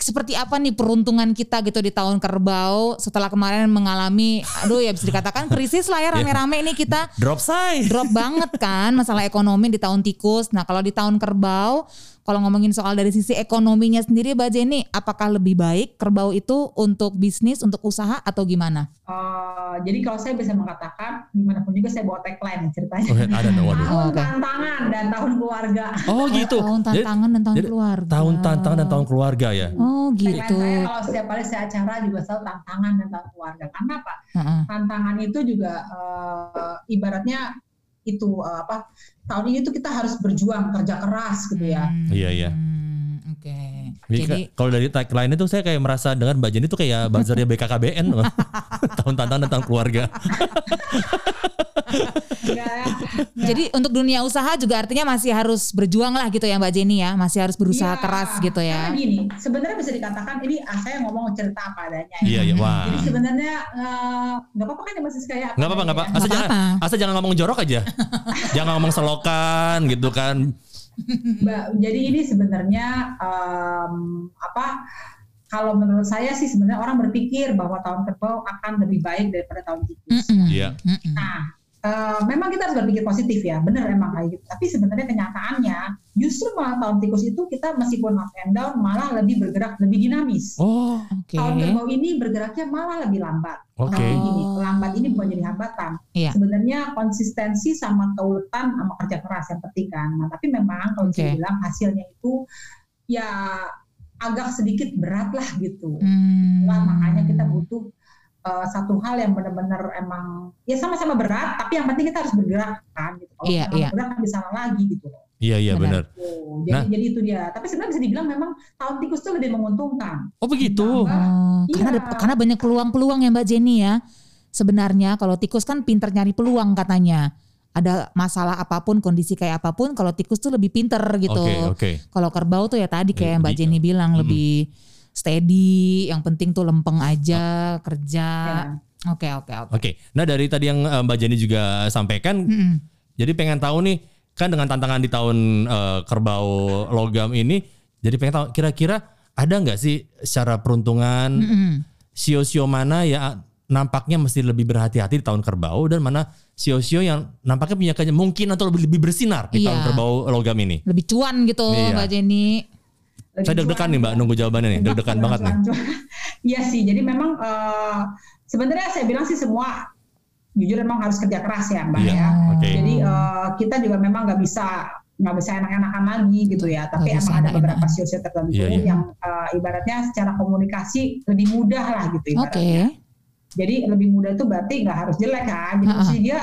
seperti apa nih peruntungan kita gitu di tahun kerbau setelah kemarin mengalami, aduh ya bisa dikatakan krisis lah ya rame-rame nih kita Drop say. drop banget kan masalah ekonomi di tahun tikus. Nah kalau di tahun kerbau, kalau ngomongin soal dari sisi ekonominya sendiri, Mbak Jenny, apakah lebih baik kerbau itu untuk bisnis, untuk usaha atau gimana? Eh, jadi kalau saya bisa mengatakan di mana pun juga saya bawa tagline ceritanya. Oh, ada dong, waduh. Tahun Oh, tantangan dan tahun keluarga. Oh, gitu. Tahun Jadi, tantangan dan tahun jadi keluarga. tahun tantangan dan tahun keluarga ya. Oh Tagline gitu. saya kalau setiap kali saya acara juga selalu tantangan dan tahun keluarga. Karena apa? Heeh. Tantangan itu juga eh, ibaratnya itu eh, apa? Tahun ini tuh kita harus berjuang kerja keras gitu ya. Hmm, Iya, iya. Oke. Jadi, Jadi ka- kalau dari tagline itu saya kayak merasa dengan Mbak Jenny itu kayak buzzernya BKKBN. loh. tahun tantangan dan tahun keluarga. Ya, jadi untuk dunia usaha juga artinya masih harus berjuang lah gitu ya Mbak Jenny ya, masih harus berusaha Iya, keras gitu ya. Karena gini, sebenarnya bisa dikatakan ini ah, saya ngomong cerita apa adanya. ya. Iya, iya. Wah. Jadi sebenarnya eh, nggak apa-apa kan ya masih kayak Nggak apa-apa, nggak apa. adanya Asal jangan, apa-apa. asal jangan ngomong jorok aja. jangan ngomong selokan gitu kan. Mbak, jadi ini sebenarnya em, apa? Kalau menurut saya sih sebenarnya orang berpikir bahwa tahun kerbau akan lebih baik daripada tahun tikus. Iya. Mm-mm. Nah, eh, memang kita harus berpikir positif ya, benar emang kayak gitu. Tapi sebenarnya kenyataannya justru malah tahun tikus itu kita meskipun up and down malah lebih bergerak lebih dinamis. Oh, Oke. Tahun kerbau ini bergeraknya malah lebih lambat. oke. Tapi Oh. gini, lambat ini bukan jadi hambatan. Iya. Sebenarnya konsistensi sama keuletan sama kerja keras yang penting kan. Nah, tapi memang kalau saya Oke. bilang hasilnya itu ya agak sedikit berat lah gitu. Hmm. Lah makanya kita butuh uh, satu hal yang benar-benar emang ya sama-sama berat, tapi yang penting kita harus bergerak kan gitu. Kalau Iya, kita nggak iya. bergerak kan bisa lagi gitu loh. Iya, iya Benar. jadi Nah. jadi itu dia. Tapi sebenarnya bisa dibilang memang tahun tikus itu lebih menguntungkan. Oh begitu. Iya. karena ada, karena banyak peluang-peluang ya Mbak Jenny ya. Sebenarnya kalau tikus kan pinter nyari peluang katanya. Ada masalah apa pun, kondisi kayak apa pun, kalau tikus tuh lebih pinter gitu. Oke, oke. Kalau kerbau tuh ya tadi kayak Mbak Jenny bilang Mm-mm. lebih steady, yang penting tuh lempeng aja kerja. Ya. Oke oke oke. Oke. Nah, dari tadi yang eh, Mbak Jenny juga sampaikan, Mm-mm. jadi pengen tahu nih kan dengan tantangan di tahun eh, kerbau logam ini, jadi pengen tahu kira-kira ada nggak sih secara peruntungan Mm-mm. sio-sio mana ya nampaknya mesti lebih berhati-hati di tahun kerbau dan mana sio-sio yang nampaknya punya kayaknya mungkin atau lebih, lebih bersinar di Iya. tahun kerbau logam ini. Lebih cuan gitu Iya. Mbak Jenny. Saya deg-degan nih Mbak nunggu jawabannya nih, deg-degan banget nih. Iya sih, jadi memang eh, sebenarnya saya bilang sih semua jujur memang harus kerja keras ya Mbak Iya, ya. oke. Jadi eh, kita juga memang nggak bisa nggak bisa enak-enakan lagi gitu ya. Tapi bisa emang ada beberapa sio-sio tertentu Iya, iya. yang eh, ibaratnya secara komunikasi lebih mudah lah gitu Oke. ibaratnya. Jadi lebih mudah itu berarti nggak harus jelek kan. Jadi Ha-ha. maksudnya dia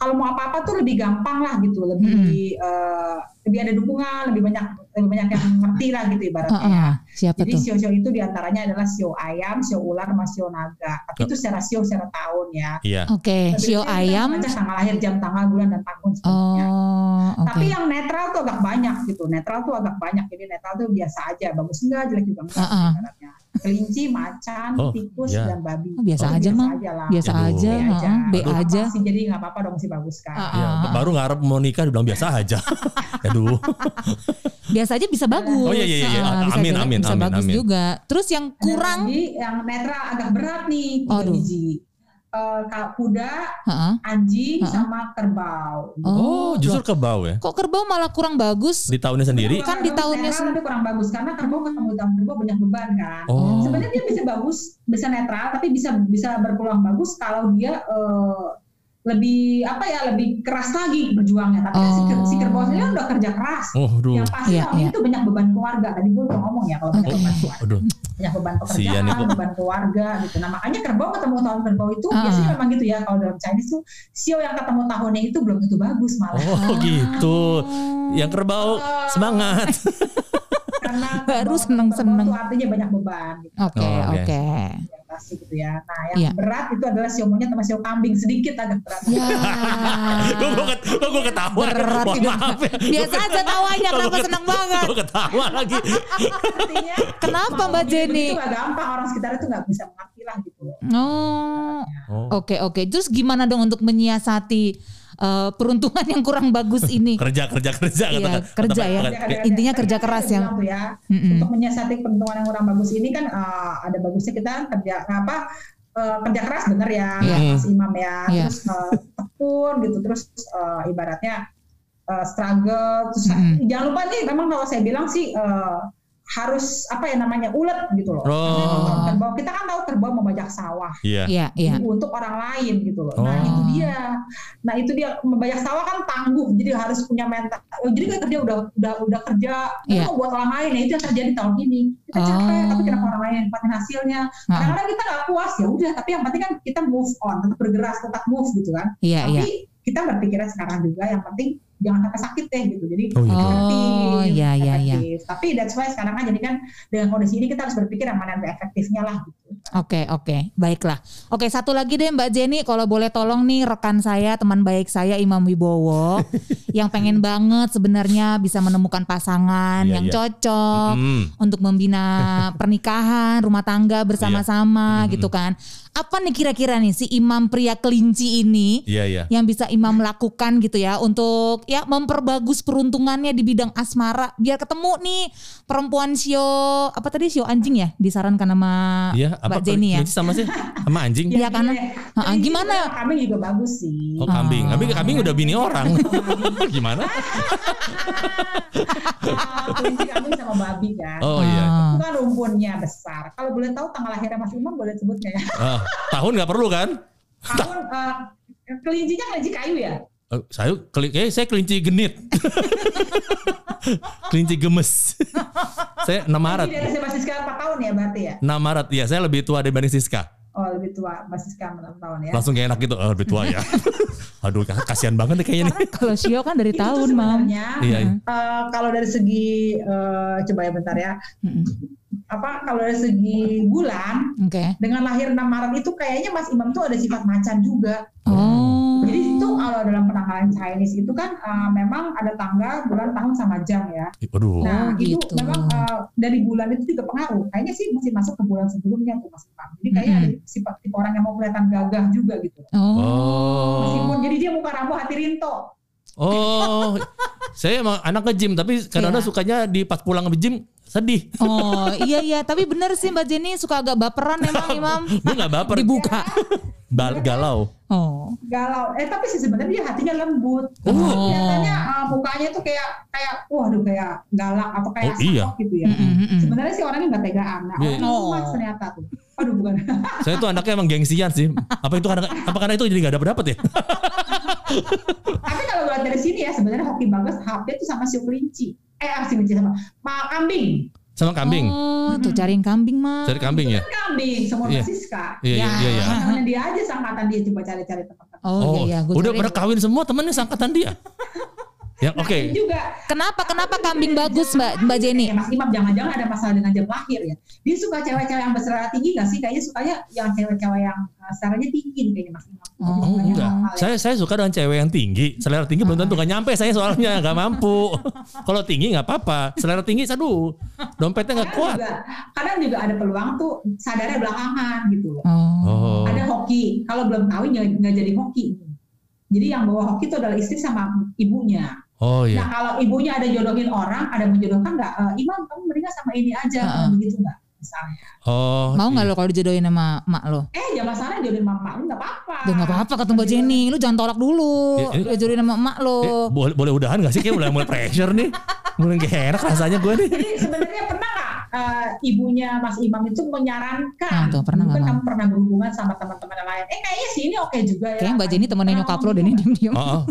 kalau mau apa-apa tuh lebih gampang lah gitu, lebih eh, lebih ada dukungan, lebih banyak banyak yang ngerti lah gitu ibaratnya. ya. Heeh, Siapa Jadi tuh? sio-sio itu di antaranya adalah sio ayam, sio ular, sama sio naga. Tapi itu secara sio secara tahun ya. Iya. Oke, Tapi sio kita ayam. baca tanggal lahir, jam, tanggal, bulan, dan tahun sebenarnya. Oh, oke. Tapi yang netral tuh agak banyak gitu. Netral tuh agak banyak. Jadi netral tuh biasa aja. Bagus enggak, jelek juga enggak. Uh-uh. ibaratnya. Kelinci, macan, Oh, tikus, ya. dan babi. Oh, biasa Oh, aja, Mang. lah. Biasa aja, B aja. heeh, B aja. sih, jadi nggak apa-apa dong sih bagus kan. Ah, Ya, ah. baru ngarep mau nikah bilang biasa aja. Aduh. Biasa aja bisa bagus. Oh, iya, iya, iya. Heeh, bisa Amin, jelek, amin, bisa amin, bagus amin. juga. Terus yang kurang lagi yang netral agak berat nih, tiga Aduh. biji. eh, kuda, Heeh. anjing, Ha-ha. sama kerbau. Oh, justru loh. kebau ya. Kok kerbau malah kurang bagus? Di tahunnya sendiri. Kan di tahunnya tapi kurang bagus karena kerbau ketemu tahun kerbau banyak beban kan. Oh. Sebenarnya dia bisa bagus, bisa netral, tapi bisa bisa berpeluang bagus kalau dia eh, lebih apa ya lebih keras lagi berjuangnya. Tapi kan si, si kerbau sendiri kan udah kerja keras. Oh, aduh. Yang pasti Iya, tahun iya. itu banyak beban keluarga. Tadi gue udah ngomong ya kalau banyak beban keluarga, Aduh. banyak beban Sian pekerjaan, itu. beban keluarga gitu. Nah makanya kerbau ketemu tahun kerbau itu Ah. biasanya memang gitu ya. Kalau dalam Chinese tuh sio yang ketemu tahunnya itu belum tentu bagus malah. Oh, gitu. Yang kerbau Oh. semangat. Karena Baru seneng-seneng. kerbau tuh artinya banyak beban. Gitu. Oke, Oh, oke. oke. yang pasti gitu ya. Nah, yang Iya. berat itu adalah sio monyet sama sio kambing sedikit agak berat. Ya. Gue kok gue ketawa. Berat Mohon hidup. maaf ya. Biasa aja tawanya, kenapa seneng banget? Gue ketawa lagi. Artinya Kenapa, Mbak Jenny? Itu gak gampang orang sekitar itu nggak bisa mengerti lah gitu. Oh, Oh. oke oke. Terus gimana dong untuk menyiasati eh, peruntungan yang kurang bagus ini? Kerja kerja kerja Iya, kata- kerja kata- ya. kata- Intinya kadang-kadang kerja saya keras ya. bilang tuh ya. Mm-mm. Untuk menyiasati peruntungan yang kurang bagus ini kan eh, ada bagusnya kita kerja apa eh, kerja keras bener ya, Iya. Mas Imam ya. Iya. Terus eh, tekun gitu, terus eh, ibaratnya eh, struggle. Terus Mm-mm. jangan lupa nih, memang kalau saya bilang sih eh, harus apa ya namanya ulet gitu loh. Oh. Kerbau kita kan tahu kerbau membajak sawah. Iya. Iya iya. Jadi untuk orang lain gitu loh. Nah Oh. itu dia. Nah itu dia membajak sawah kan tangguh, jadi harus punya mental. Oh, Jadi kan kerja udah udah udah kerja, Iya. mau buat orang lain. Nah itu yang terjadi tahun ini. Kita capek, Oh. tapi kenapa orang lain dapatin hasilnya? Ah, Kadang-kadang kita nggak puas ya udah, tapi yang penting kan kita move on, tetap bergerak, tetap move gitu kan. Iya iya. Tapi kita berpikirnya sekarang juga yang penting jangan sampai sakit deh gitu. Jadi Oh, iya. Oh, efektif, iya, iya, iya. Tapi that's why sekarang kan jadi kan dengan kondisi ini kita harus berpikir yang mana yang efektifnya lah gitu. Oke oke baiklah. Oke satu lagi deh Mbak Jenny kalau boleh tolong nih rekan saya teman baik saya Imam Wibowo yang pengen banget sebenarnya bisa menemukan pasangan Iya, yang iya. cocok Mm. untuk membina pernikahan rumah tangga bersama-sama Iya. gitu kan. Apa nih kira-kira nih si Imam pria kelinci ini Iya iya. yang bisa Imam lakukan gitu ya untuk ya memperbagus peruntungannya di bidang asmara biar ketemu nih perempuan sio apa tadi sio anjing ya disarankan sama Iya, apa Mbak Jenny ya. sama sih? Sama anjing? Iya, karena- Ha-ha, kelinci gimana? juga Kambing juga bagus sih. Oh kambing. Kambing kambing udah bini orang. Gimana? Ah, kelinci kambing sama babi kan. Oh iya. Ah. Itu kan rumpunnya besar. Kalau boleh tahu tanggal lahirnya Mas Imam boleh sebut nggak ya? Ah, tahun nggak perlu kan? Tahun eh, kelincinya kelinci kayu ya? Eh, saya keli eh, saya kelinci genit. kelinci gemes. saya 6 Maret. Jadi dari Siska 4 tahun ya berarti ya? 6 Maret. Ya, saya lebih tua dibanding Siska. Oh lebih tua Mas Siska 6 tahun ya. Langsung kayak enak gitu. Oh, lebih tua ya. Aduh, kasihan banget nih kayaknya nih. Kalau sio kan dari tahun, Mam. sebenarnya, Iya. iya. eh, kalau dari segi eh, coba ya bentar ya. Apa kalau dari segi bulan Oke. dengan lahir 6 Maret itu kayaknya Mas Imam tuh ada sifat macan juga. Oh. Itu kalau dalam penanggalan Chinese itu kan eh, memang ada tanggal, bulan, tahun sama jam ya. Aduh. Nah Oh, itu gitu. memang eh, dari bulan itu juga pengaruh. Kayaknya sih masih masuk ke bulan sebelumnya tuh Mas Imam. Jadi kayaknya Mm-mm. ada sifat tipe orang yang mau kelihatan gagah juga gitu. Oh. Meskipun jadi dia muka rambu hati rinto. Oh, saya emang anak nge-gym tapi kadang-kadang Iya. sukanya di pas pulang ke gym sedih. Oh, iya iya, tapi bener sih Mbak Jenny suka agak baperan emang Imam. Gue gak baper. Dibuka. Bal- galau. Oh. galau. Eh tapi sih sebenarnya dia hatinya lembut. Oh. Kelihatannya uh, mukanya tuh kayak kayak waduh kayak galak atau kayak Oh, iya. gitu ya. Mm-mm, mm-mm. Sebenarnya sih orangnya nggak tegaan. Nah, Iya. orangnya Oh. ternyata tuh. Aduh bukan. Saya tuh anaknya emang gengsian sih. Apa itu karena apa karena itu jadi gak dapet dapet ya? tapi kalau lihat dari sini ya sebenarnya hoki bagus HP itu sama si kelinci. Eh si kelinci sama ma kambing. Sama kambing. Oh, tuh cariin kambing mah. Cari kambing ya? Kan kambing semua Iya. Siska. Iya iya iya. iya. Namanya dia aja sangkatan dia coba cari-cari teman-teman. Oh, iya iya, gua udah cariin. pada kawin semua temennya sangkatan dia. Ya Nah, oke. ini juga Kenapa kenapa kambing bagus Mbak Mbak Jenny? Ya, Mas Imam jangan-jangan ada masalah dengan jam lahir ya. Dia suka cewek-cewek yang berserah tinggi nggak sih? Kayaknya sukanya yang cewek-cewek yang uh, seleranya tinggi nih kayaknya Mas Imam. Oh, Oh, enggak. yang- Saya saya suka dengan cewek yang tinggi. Selera tinggi belum tentu gak nyampe saya soalnya nggak mampu. Kalau tinggi nggak apa-apa. Selera tinggi, aduh, dompetnya nggak kadang kuat. juga, kadang juga ada peluang tuh sadarnya belakangan gitu loh. Oh. Ada hoki, kalau belum tahu nggak jadi hoki. Jadi yang bawa hoki itu adalah istri sama ibunya. Oh Nah iya. kalau ibunya ada jodohin orang, ada menjodohkan nggak? Eh, Imam kamu mendingan sama ini aja, Heeh. begitu nggak? misalnya. Oh. Mau nggak iya. lo kalau dijodohin sama mak lo? Eh jangan salah jodohin mama lu nggak apa-apa. Udah gak apa-apa kata Mbak Jenny, lu jangan tolak dulu. Ya, Udah jodohin sama emak lo. Eh, boleh boleh udahan gak sih? Kayak mulai mulai pressure nih. Mulai gak enak rasanya gue nih. Jadi sebenarnya pernah nggak eh, ibunya Mas Imam itu menyarankan, Nah, tuh, pernah nggak, kamu pernah berhubungan sama teman-teman yang lain. Eh kayaknya sih ini oke juga ya. Kayaknya Mbak Jenny temennya nyokap lo deh nih diem-diem. Oh, oh.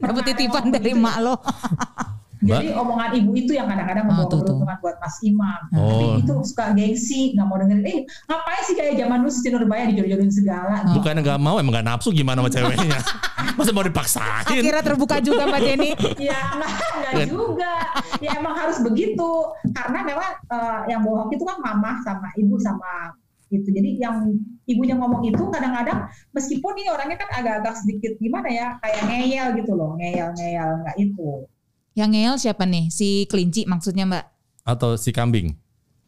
Dapat titipan dari ngomong emak lo. Jadi omongan ibu itu yang kadang-kadang Ah, membawa tuh. keberuntungan buat Mas Imam. Oh. Tapi itu suka gengsi, nggak mau dengerin. Eh ngapain sih kayak zaman dulu Siti Nurbaya dijodoh-jodohin segala. Oh. Bukannya gak mau, emang gak nafsu gimana sama ceweknya. Masa mau dipaksain? Akhirnya terbuka juga Mbak Jenny. Ya enggak, enggak juga. Ya emang harus begitu. Karena memang eh, yang bohong itu kan mama sama ibu sama itu. Jadi yang ibunya ngomong itu kadang-kadang meskipun ini orangnya kan agak-agak sedikit gimana ya, kayak ngeyel gitu loh, ngeyel-ngeyel enggak itu. Yang ngeyel siapa nih? Si kelinci maksudnya Mbak? Atau si kambing?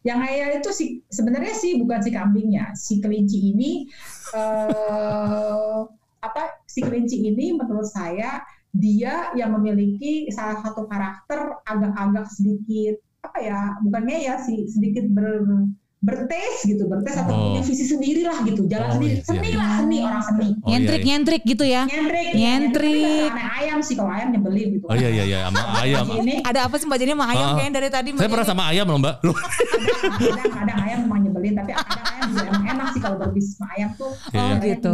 Yang ngeyel itu sih sebenarnya sih bukan si kambingnya, si kelinci ini eh apa si kelinci ini menurut saya dia yang memiliki salah satu karakter agak-agak sedikit apa ya bukannya ya sih sedikit ber bertes gitu bertes atau Oh. punya visi sendiri lah gitu jalan Oh, sendiri iya, seni iya. lah seni orang seni Oh, iya, nyentrik iya. nyentrik gitu ya. nyentrik Nyentrik. Aneh ayam sih kalau ayam nyebelin gitu Oh iya iya iya sama ayam. ini Ada apa sih Mbak Jenny sama ayam Ah. kayaknya dari tadi Saya pernah sama ayam loh mbak. Kadang kadang ayam memang nyebelin tapi kadang ayam juga emang enak sih kalau berbisnis sama ayam tuh Iya, Oh iya. gitu.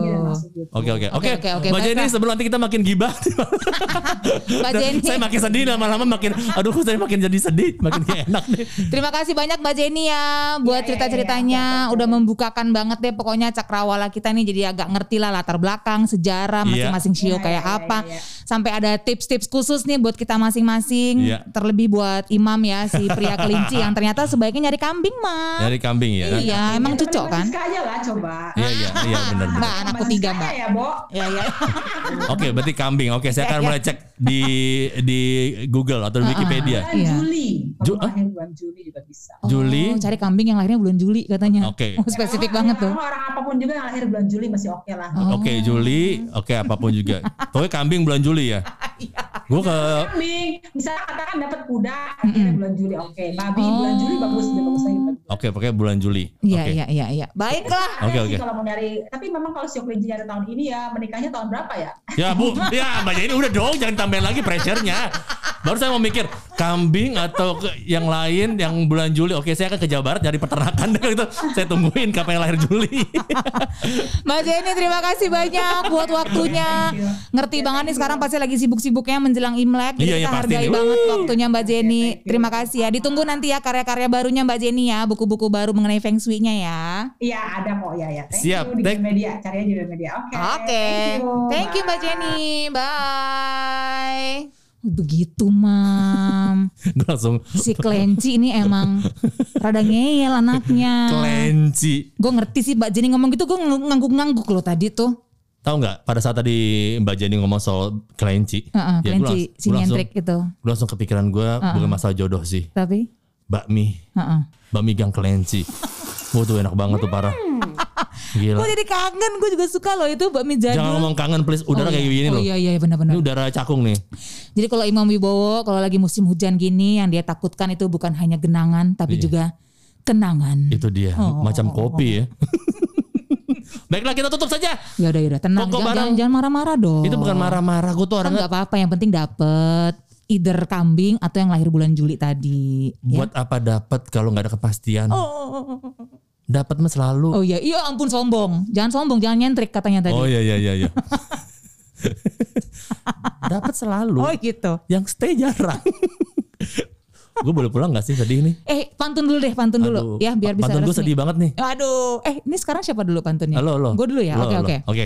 Oke oke Oke, oke. oke, oke, Mbak Jenny sebelum nanti kita makin gibah. Mbak Jenny. saya makin sedih lama-lama makin. Aduh saya makin jadi sedih. Makin gak enak nih. Terima kasih banyak Mbak Jenny ya buat Iya, iya, cerita-ceritanya iya, iya. udah membukakan banget deh pokoknya cakrawala kita nih jadi agak ngerti lah latar belakang sejarah Iya. masing-masing Iya, kayak iya, apa iya, iya. sampai ada tips-tips khusus nih buat kita masing-masing Iya. terlebih buat Imam ya si pria kelinci yang ternyata sebaiknya nyari kambing mah. Dari kambing ya. Iya, emang cocok kan? Lah coba. Iya iya iya benar benar. Mbak anakku tiga Mbak. Ya, Bo. Ya ya. Oke berarti kambing. Oke saya akan Iya, mulai cek di di Google atau di Wikipedia. Bulan Iya. Juli. Ju- lahir bulan Juli juga bisa. Juli. Oh, cari kambing yang lahirnya bulan Juli katanya. Oke. Oh, spesifik Ya, banget tuh. Orang apa pun juga yang lahir bulan Juli masih oke lah. Oh. Oke Juli. Oke apa pun juga. Pokoknya kambing bulan Juli ya. Iya. Gue ke Kambing, misalnya katakan dapat kuda akhirnya bulan Juli oke. Babi bulan Juli bagus dia bagus lagi. bulan Juli. Oke pokoknya bulan Juli. Iya Oke. iya iya iya. Baiklah. Oke, oke. Kalau mau nyari, tapi memang kalau si kelinci nyari tahun ini ya menikahnya tahun berapa ya? Ya bu, ya Mbak Jenny udah dong, jangan tambahin lagi pressure-nya. Baru saya mau mikir kambing atau ke, yang lain yang bulan Juli. Oke, saya akan ke Jawa Barat dari peternakan gitu. Saya tungguin kapan yang lahir Juli. Mbak Jenny terima kasih banyak buat waktunya. Ngerti banget nih sekarang pasti lagi sibuk-sibuknya menjelang Imlek. Jadi Iya, iya, kita pasti hargai nih. banget waktunya Mbak Jenny. Terima kasih ya. Ditunggu nanti ya karya-karya barunya Mbak Jenny ya. Buku-buku baru mengenai Feng Shui-nya ya. Iya ada kok ya ya. Thank Siap. you di Thank- media, cari aja di media. Oke. Oke. Thank you Mbak Bye. Jenny. Bye. Begitu mam. Gue langsung Si Kelenci ini emang rada ngeyel anaknya. kelenci. Gue ngerti sih Mbak Jenny ngomong gitu gue ngangguk-ngangguk loh tadi tuh. Tahu nggak pada saat tadi Mbak Jenny ngomong soal kelenci, Heeh, ya, gua kelinci langs- si nyentrik itu. gua langsung kepikiran gue bukan masalah jodoh sih, Tapi bakmi, heeh. bakmi gang kelenci. Wah tuh enak banget tuh parah. Gila. Gue jadi kangen, gue juga suka loh itu bakmi jadul. Jangan ngomong kangen please, udara Oh kayak iya. gini oh, loh. iya iya benar-benar. Ini udara cakung nih. Jadi kalau Imam Wibowo kalau lagi musim hujan gini yang dia takutkan itu bukan hanya genangan tapi Iya. juga kenangan. Itu dia, Oh. macam kopi ya. Baiklah kita tutup saja. Ya udah ya udah tenang, Pokok jangan, barang- jangan, jangan marah-marah dong. Itu bukan marah-marah, gue tuh Kan orangnya nggak apa-apa, yang penting dapet either kambing atau yang lahir bulan Juli tadi. ya. buat apa dapat kalau nggak ada kepastian. Oh, Dapat mah selalu. oh iya, iya ampun sombong. Jangan sombong, jangan nyentrik katanya tadi. Oh iya iya iya iya. dapat selalu. Oh, gitu. Yang stay jarang. gue boleh pulang gak sih sedih nih? Eh pantun dulu deh, pantun dulu Aduh, ya biar bisa Pantun gue sedih banget nih. Aduh, eh ini sekarang siapa dulu pantunnya? Halo halo. Gue dulu ya. Oke oke. Oke.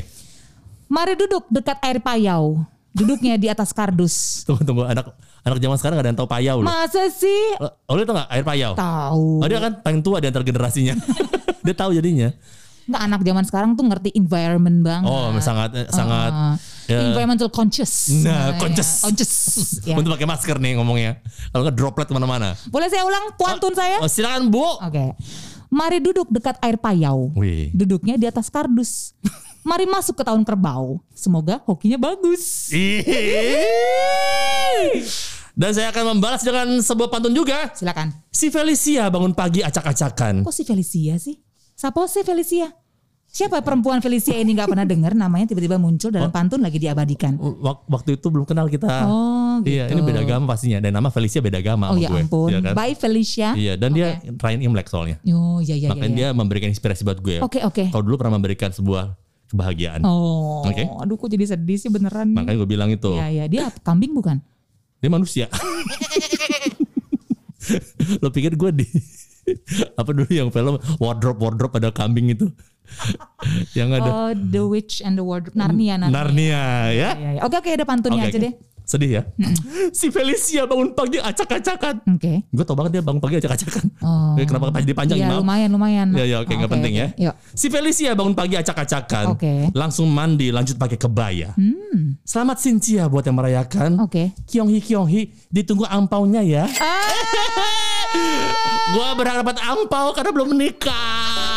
Mari duduk dekat air payau. Duduknya di atas kardus. Tunggu tunggu anak anak zaman sekarang gak ada yang tahu payau loh. Masa sih? Oh lu tau gak air payau? Tahu. Oh dia kan paling tua di antar generasinya. dia tahu jadinya. Nggak anak zaman sekarang tuh ngerti environment banget. Oh sangat eh, sangat. Ya. environmental conscious. Nah, ya, conscious. conscious. ya. Untuk pakai masker nih ngomongnya. Kalau nggak droplet ke mana-mana. Boleh saya ulang pantun saya? Oh silakan bu. Oke. Mari duduk dekat air payau. Wih. Duduknya di atas kardus. Mari masuk ke tahun kerbau. Semoga hokinya bagus. Dan saya akan membalas dengan sebuah pantun juga. Silakan. Si Felicia bangun pagi acak-acakan. Kok si Felicia sih? Siapa sih Felicia? Siapa perempuan Felicia ini nggak pernah dengar namanya tiba-tiba muncul dalam pantun lagi diabadikan. Wak- Waktu itu belum kenal kita. Oh gitu. Iya, ini beda agama pastinya. Dan nama Felicia beda agama Oh sama ya gue. ampun. Iya kan? Bye Felicia. Iya, dan dia Ryan Imlek soalnya. Oh iya iya Makanya iya. dia memberikan inspirasi buat gue. Oke oke. Kalau dulu pernah memberikan sebuah kebahagiaan. Oh, Oke. aduh kok jadi sedih sih beneran. Makanya gue bilang itu. Iya iya, dia kambing bukan? Dia manusia. Lo pikir gue di apa dulu yang film wardrobe wardrobe ada kambing itu yang ada Oh, The Witch and the Wardrobe Narnia Narnia. Narnia ya. Iya, iya. Oke oke ada pantunnya Oke, aja oke. deh. Sedih ya. Si Felicia bangun pagi acak-acakan. Oke. Gue tau banget dia bangun pagi acak-acakan. Oh. Kenapa Iya maaf? lumayan lumayan. Ya ya oke nggak penting ya. Yuk. Si Felicia bangun pagi acak-acakan. Oke. Langsung mandi lanjut pakai kebaya. Hmm. Selamat Cynthia buat yang merayakan. Oke. Kyonghi Kyonghi ditunggu angpaunya ya. Ah. Gua berharap angpau karena belum menikah.